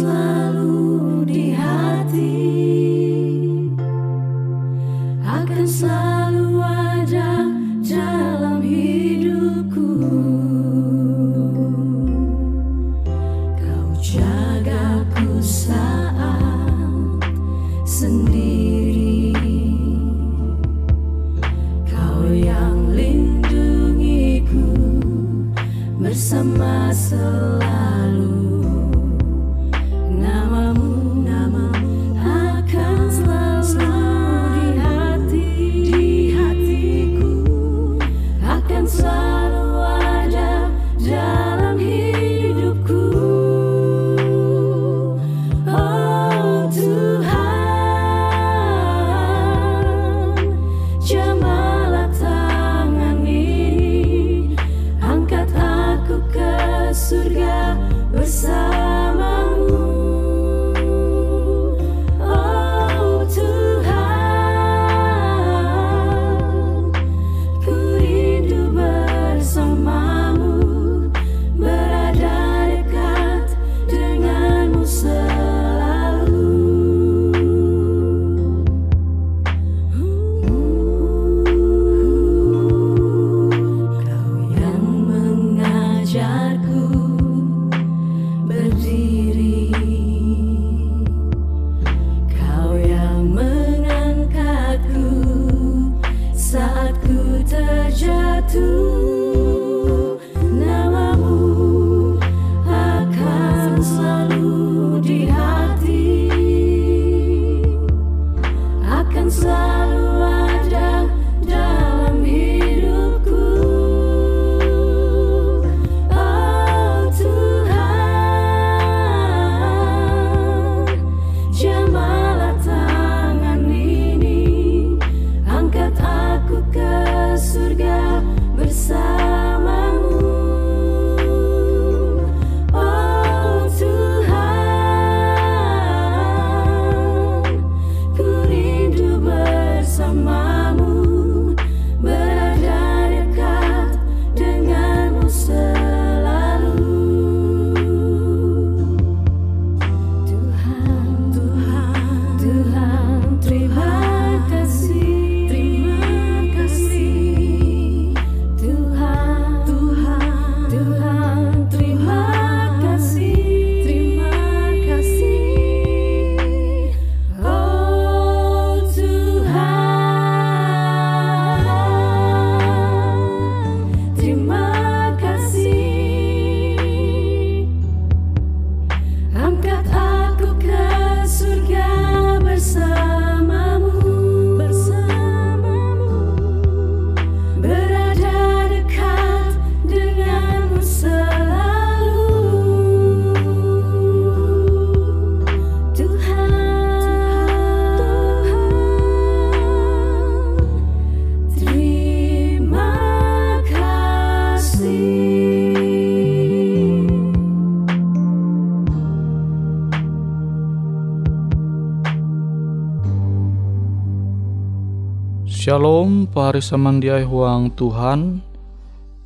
Surga Shalom pahari samandiai huang Tuhan.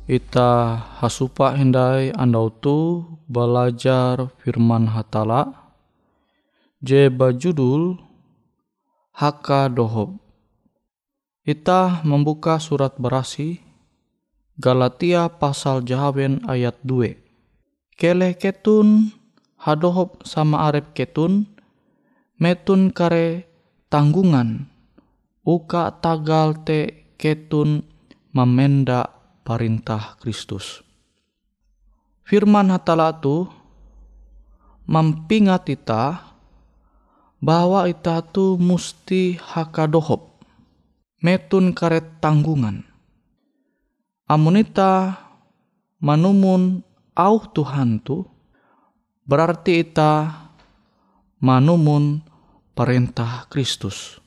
Ita hasupa hendai andau tu belajar firman hatala. Je bajudul Haka Dohob. Ita membuka surat berasi Galatia pasal jahaben ayat 2 Keleh ketun hadohop sama arep ketun Metun kare tanggungan uka tagal te ketun memenda perintah Kristus. Firman hatala tu mempingat ita bahwa ita tu musti hakadohop metun karet tanggungan. Amun ita manumun au Tuhan tu berarti ita manumun perintah Kristus.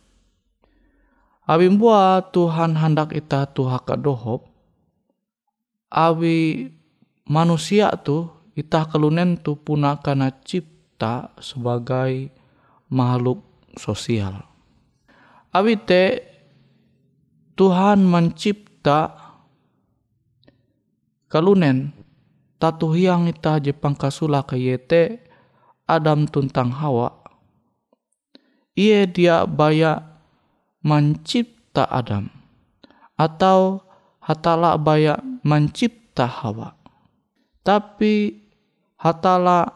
Abi buat Tuhan hendak ita tu haka dohop. Abi manusia tu ita kelunen tu puna kana cipta sebagai makhluk sosial. Abi te Tuhan mencipta kalunen tatu hiang ita jepang kasula kayete Adam tuntang Hawa. Ia dia baya mencipta Adam atau hatala baya mencipta Hawa. Tapi hatala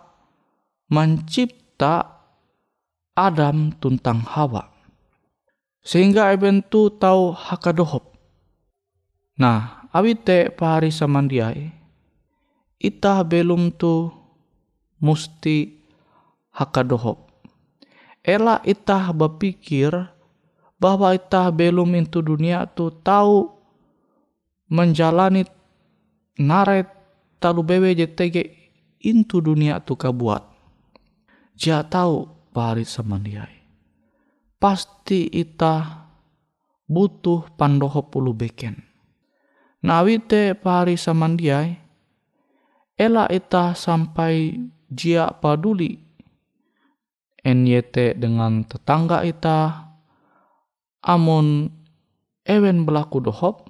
mencipta Adam tuntang Hawa. Sehingga ebentu tahu hakadohop. Nah, awite pahari samandiai. Itah belum tu musti hakadohop. Ela itah berpikir bahwa kita belum itu dunia tu tahu menjalani naret talu bewe JTG into dunia tu kabuat. Jia tahu pari samandiai. Pasti ita butuh pandoho pulu beken. Nawite pari samandiai. Ela ita sampai jia paduli. NYT dengan tetangga ita, amun ewen berlaku dohop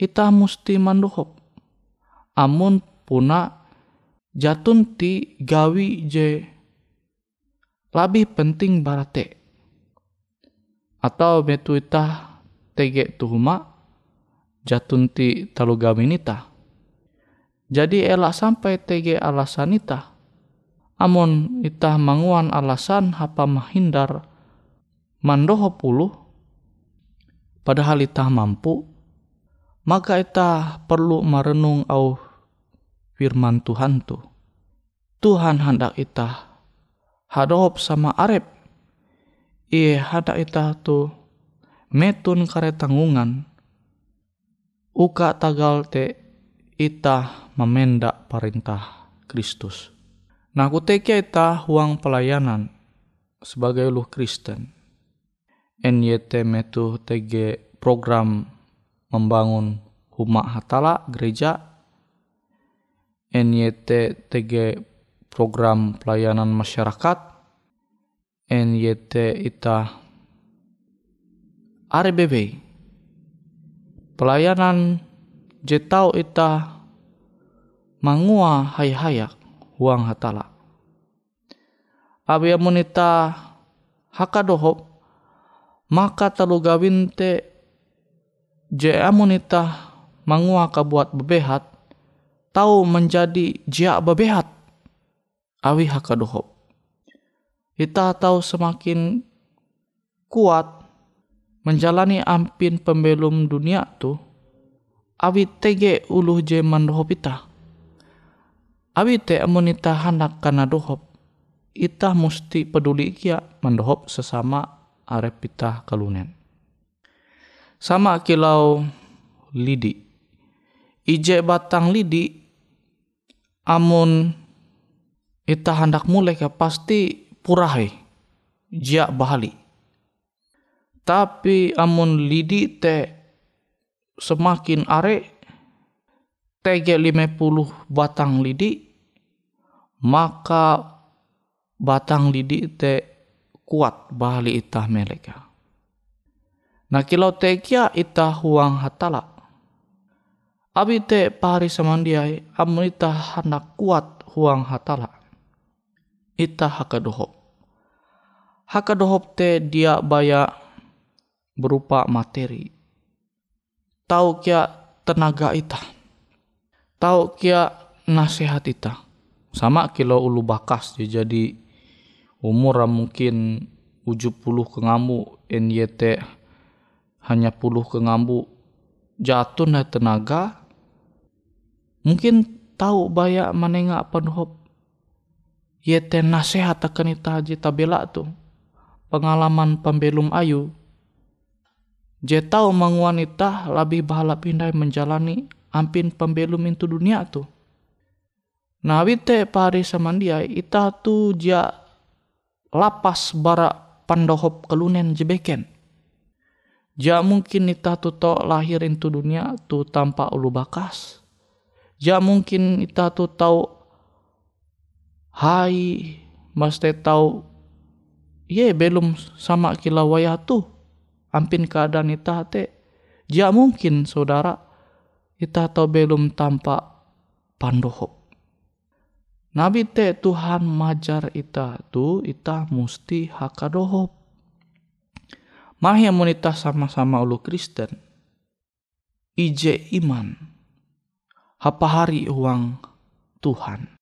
ita musti mandohop. Amun puna jatun ti gawi je lebih penting barate. Atau betu ita tege tuhuma jatun ti talu gawi nita jadi elak sampai tege alasan ita amun ita manguan alasan hapa mahindar mandoho puluh padahal itah mampu, maka itah perlu merenung au firman Tuhan tu. Tuhan hendak itah hadop sama arep. Ia hendak itah tu metun kare tanggungan. Uka tagal te itah memendak perintah Kristus. Nah kuteke itah huang pelayanan sebagai uluh Kristen NYT metu TG program membangun Huma Hatala gereja. NYT TG program pelayanan masyarakat. NYT ita RBB pelayanan jetau ita mangua hay-hayak huang hatala. Abi amunita hakadohop maka telu gawin te je amunita mangua buat bebehat tahu menjadi jia bebehat. Awi hakadohop kita tahu semakin kuat menjalani ampin pembelum dunia tu awi tege uluh je mandohop ita. Awi te amunita hanak kana dohop ita musti peduli kia mandohop sesama arep pitah kalunen. Sama kilau lidi. Ije batang lidi amun ita hendak mulai ke pasti purahe jia bahali. Tapi amun lidi te semakin are tege 50 batang lidi maka batang lidi te kuat bali itah meleka. Nah kilau tekia ita huang hatala. Abi te pari samandiai amun ita hendak kuat huang hatala. Ita hakadohop. Hakadohop te dia baya berupa materi. Tahu kia tenaga ita. Tahu kia nasihat ita. Sama kilo ulu bakas jadi umur mungkin ujuk puluh ke ngamu NYT hanya puluh ke ngambu. Jatuh na tenaga mungkin tahu baya manenga penhop yete nasihat akan ita haji tabela tu pengalaman pembelum ayu. Je tahu mang wanita lebih bahala pindai menjalani ampin pembelum itu dunia tu nah wite pari samandia ita tu ja lapas bara pandohop kelunen jebeken Ja mungkin ita tu to lahir into dunia tu tanpa ulu bakas. Ja mungkin ita tu tahu hai mesti tahu ye belum sama kila wayah tu ampin keadaan ita te. Ja mungkin saudara ita tahu belum tanpa pandohop. Nabi te Tuhan majar ita tu ita musti hakadohop Mahi amunita sama-sama ulu Kristen. Ije iman. Hapa hari uang Tuhan.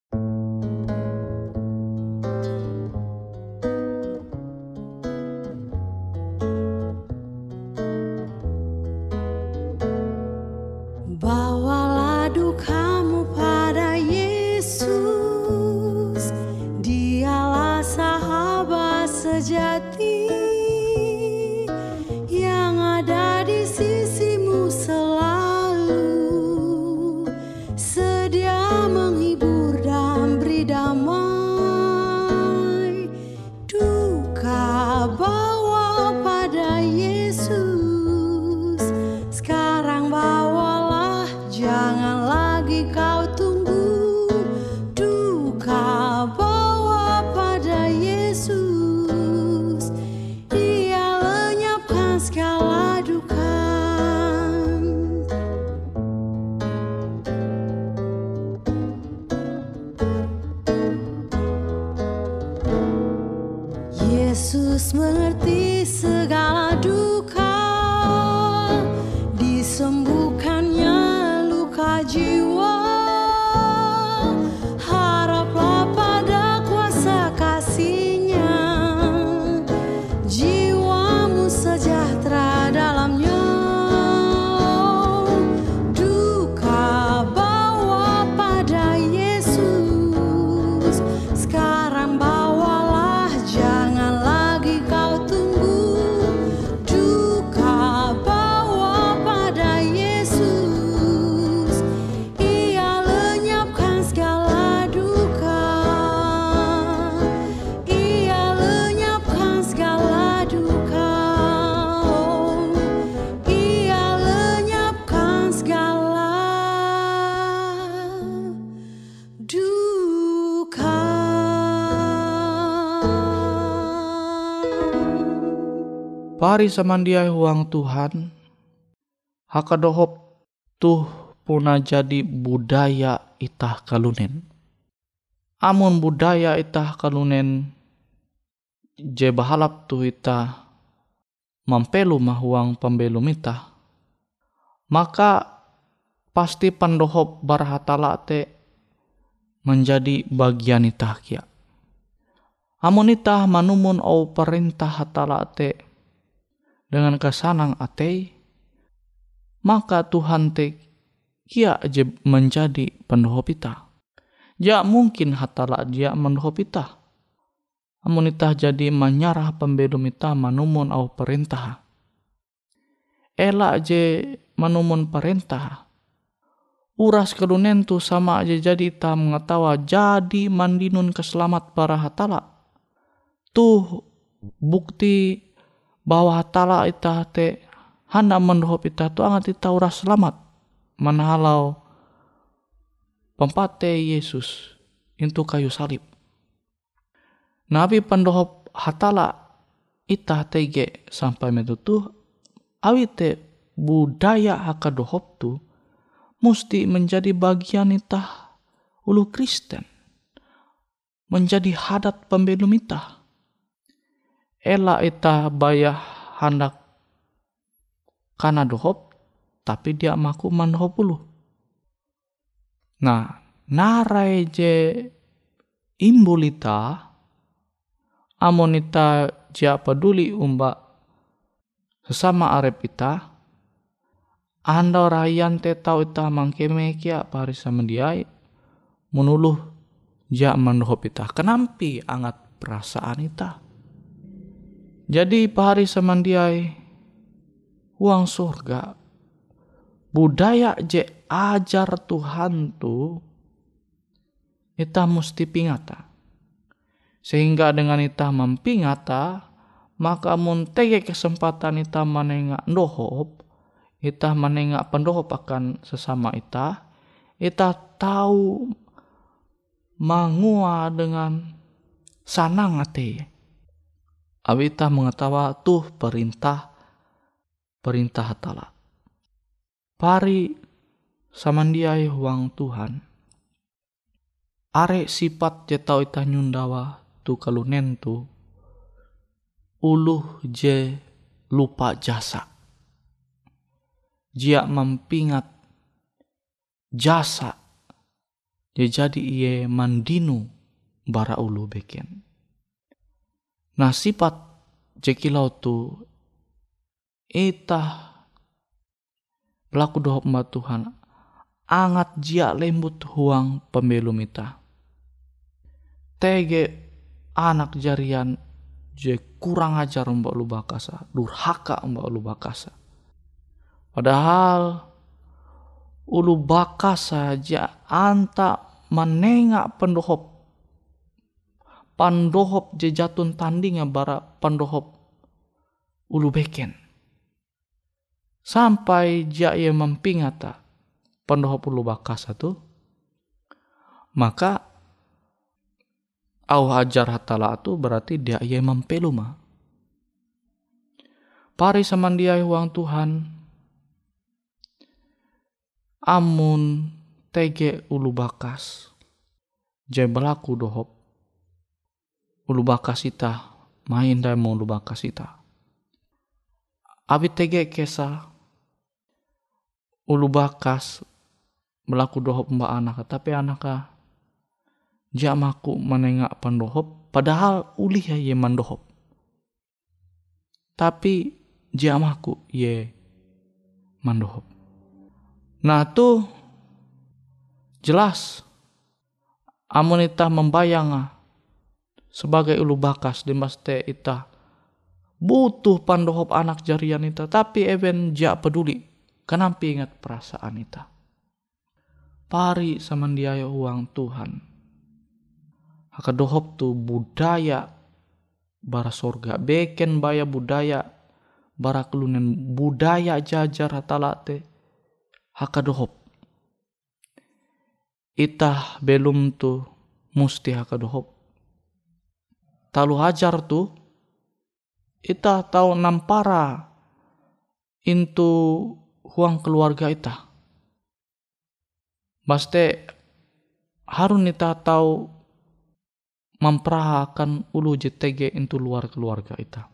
Pari samandiai huang Tuhan. Hakadohop tuh puna jadi budaya itah kalunen. Amun budaya itah kalunen je bahalap tu itah mampelu mahuang pembelum itah. Maka pasti pandohop barhatala te menjadi bagian itah kia. Amun itah manumun au perintah hatala te dengan kesanang atei, maka Tuhan te kia je menjadi pendohop ita. Ja mungkin hatala dia mendohop ita. Amun ita jadi menyarah pembelum ita manumun au perintah. Ela je manumun perintah. Uras kedunen tu sama aja jadi ita mengetawa jadi mandinun keselamat para hatala. Tuh bukti bahwa hatala ita te handa mendohop tu angat ita uras selamat manahalau pempate Yesus itu kayu salib. Nabi pendohop hatala ita tege sampai metutu awite budaya hakadohop tu mesti menjadi bagian itah ulu Kristen menjadi hadat pembelum itah ela itah bayah hendak karena dohop tapi dia maku mandohop ulu. Nah narai je imbulita amonita ja peduli umba sesama arep ita anda rayan te tau ita mangkeme kia parisa mendiai menuluh ja mandohop ita. Kenampi angat perasaan ita jadi pahari samandiai uang surga. Budaya je ajar Tuhan tu ita mesti pingata. Sehingga dengan ita mampingata maka mun tege kesempatan ita manengak dohop ita manengak pendohop akan sesama ita ita tahu mangua dengan sanang ate Abi ita mengetawa tuh perintah perintah hatala. Pari samandiai huang Tuhan. Are sifat je tau ita nyundawa tu kalunen tu uluh je lupa jasa. Jia mampingat jasa je jadi iye mandinu bara ulu beken nah sifat je kilau tu itah laku dohop ma Tuhan. Angat jia lembut huang pembelum ita tege anak jarian je kurang ajar mbak lu bakasa durhaka mbak lu bakasa padahal ulu bakasa ja anta menengak pendohop pandohop je jatun tandingnya bara pandohop ulu beken sampai ja ia mempingata pandohop ulu bakasa tu maka au hajar hatala tu berarti dia ia mempeluma. Pari samandiai huang Tuhan. Amun tege ulu bakas. Jai belaku dohop. Ulu bakas ita. Main dai mau ulu bakas ita. Abi tege kesa. Ulu bakas. Melaku dohop mbak anak. Tapi anakah jamaku menengak pandohop padahal ulih ya ye mandohop tapi jamaku ye mandohop nah tuh jelas amun ita membayang sebagai ulu bakas di maste ita. Butuh pandohop anak jarian ita tapi even ja peduli kenapa ingat perasaan ita. Pari samandiayo uang Tuhan. Hakadohop tu budaya bara sorga. Beken baya budaya bara kelunen budaya jajar hatalate hakadohop itah belum tu musti hakadohop talu hajar tu itah tahu nampara into huang keluarga itah Maste harun ita tahu memperahakan ulu JTG itu luar keluarga ita.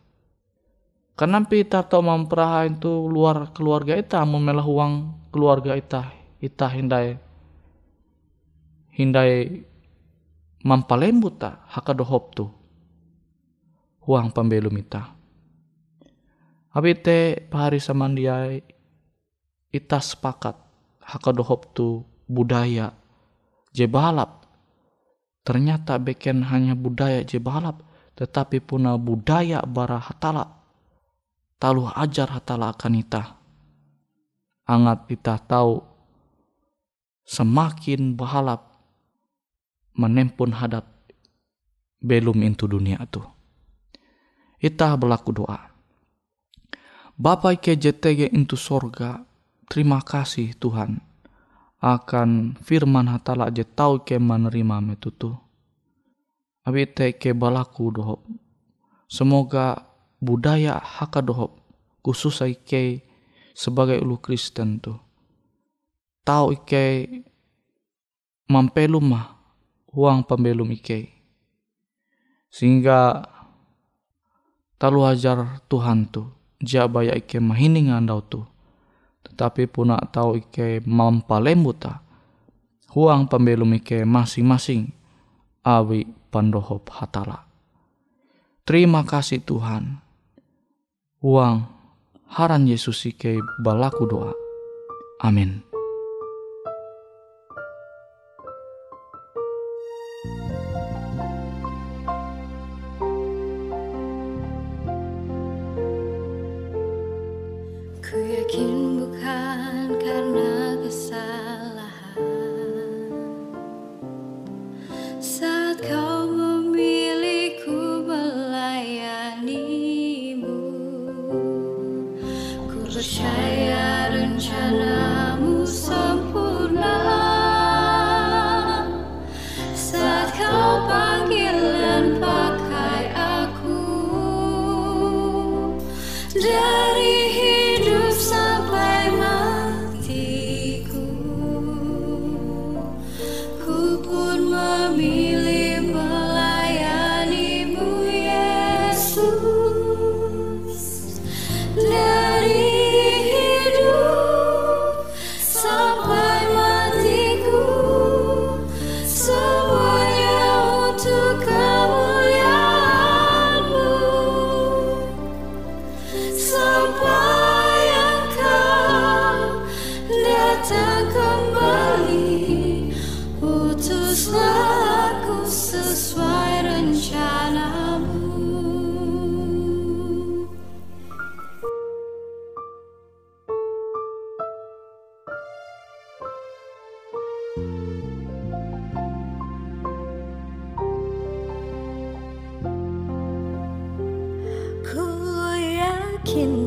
Kenapa ita tahu memperaha itu luar keluarga ita memelah uang keluarga ita ita hindai hindai mampalembut ta hakadohop tu uang pembelum ita. Abite pahari samandiai ita sepakat hakadohop tu budaya je balap. Ternyata beken hanya budaya je balap tetapi puna budaya bara hatala. Talu ajar hatala akan ita. Angat ita tahu semakin bahalap menempun hadat belum into dunia tu ita berlaku doa Bapak ke JTG into sorga, terima kasih Tuhan akan firman hatala je tau ke menerima metutu. Abi te ke balaku dohop. Semoga budaya haka dohop khusus ike sebagai ulu Kristen tu tahu ike mampelum mah uang pembelum ike sehingga talu ajar Tuhan tu jabaya ike mahini ngandau tu. Tetapi puna tahu ike mampalemu ta huang pembelum ike masing-masing awi pandohop hatala terima kasih Tuhan. Uang haran Yesus ike balaku doa. Amin kin.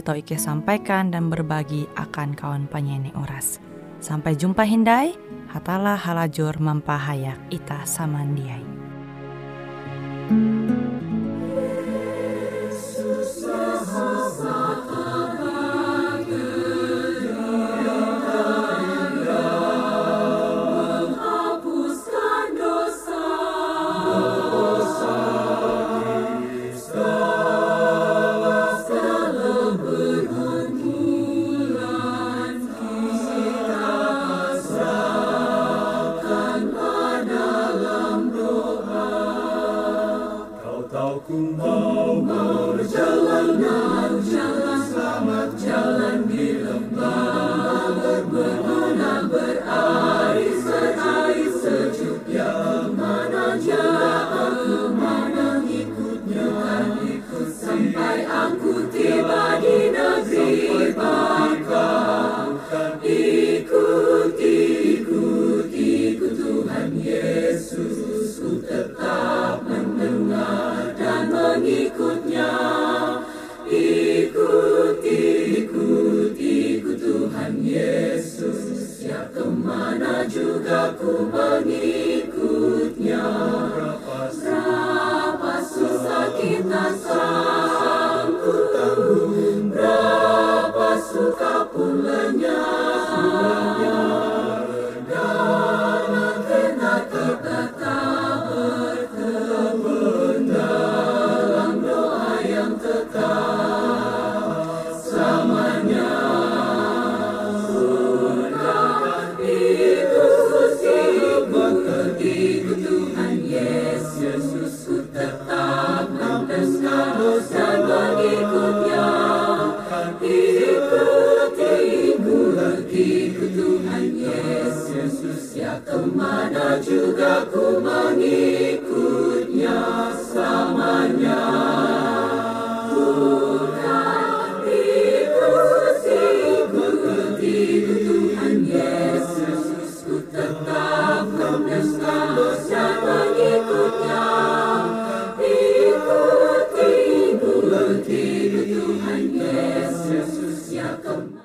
tau Ike sampaikan dan berbagi akan kawan penyanyi Uras. Sampai jumpa Hindai, hatalah halajur mempahayak ita samandiai. Tuhan Yesus No.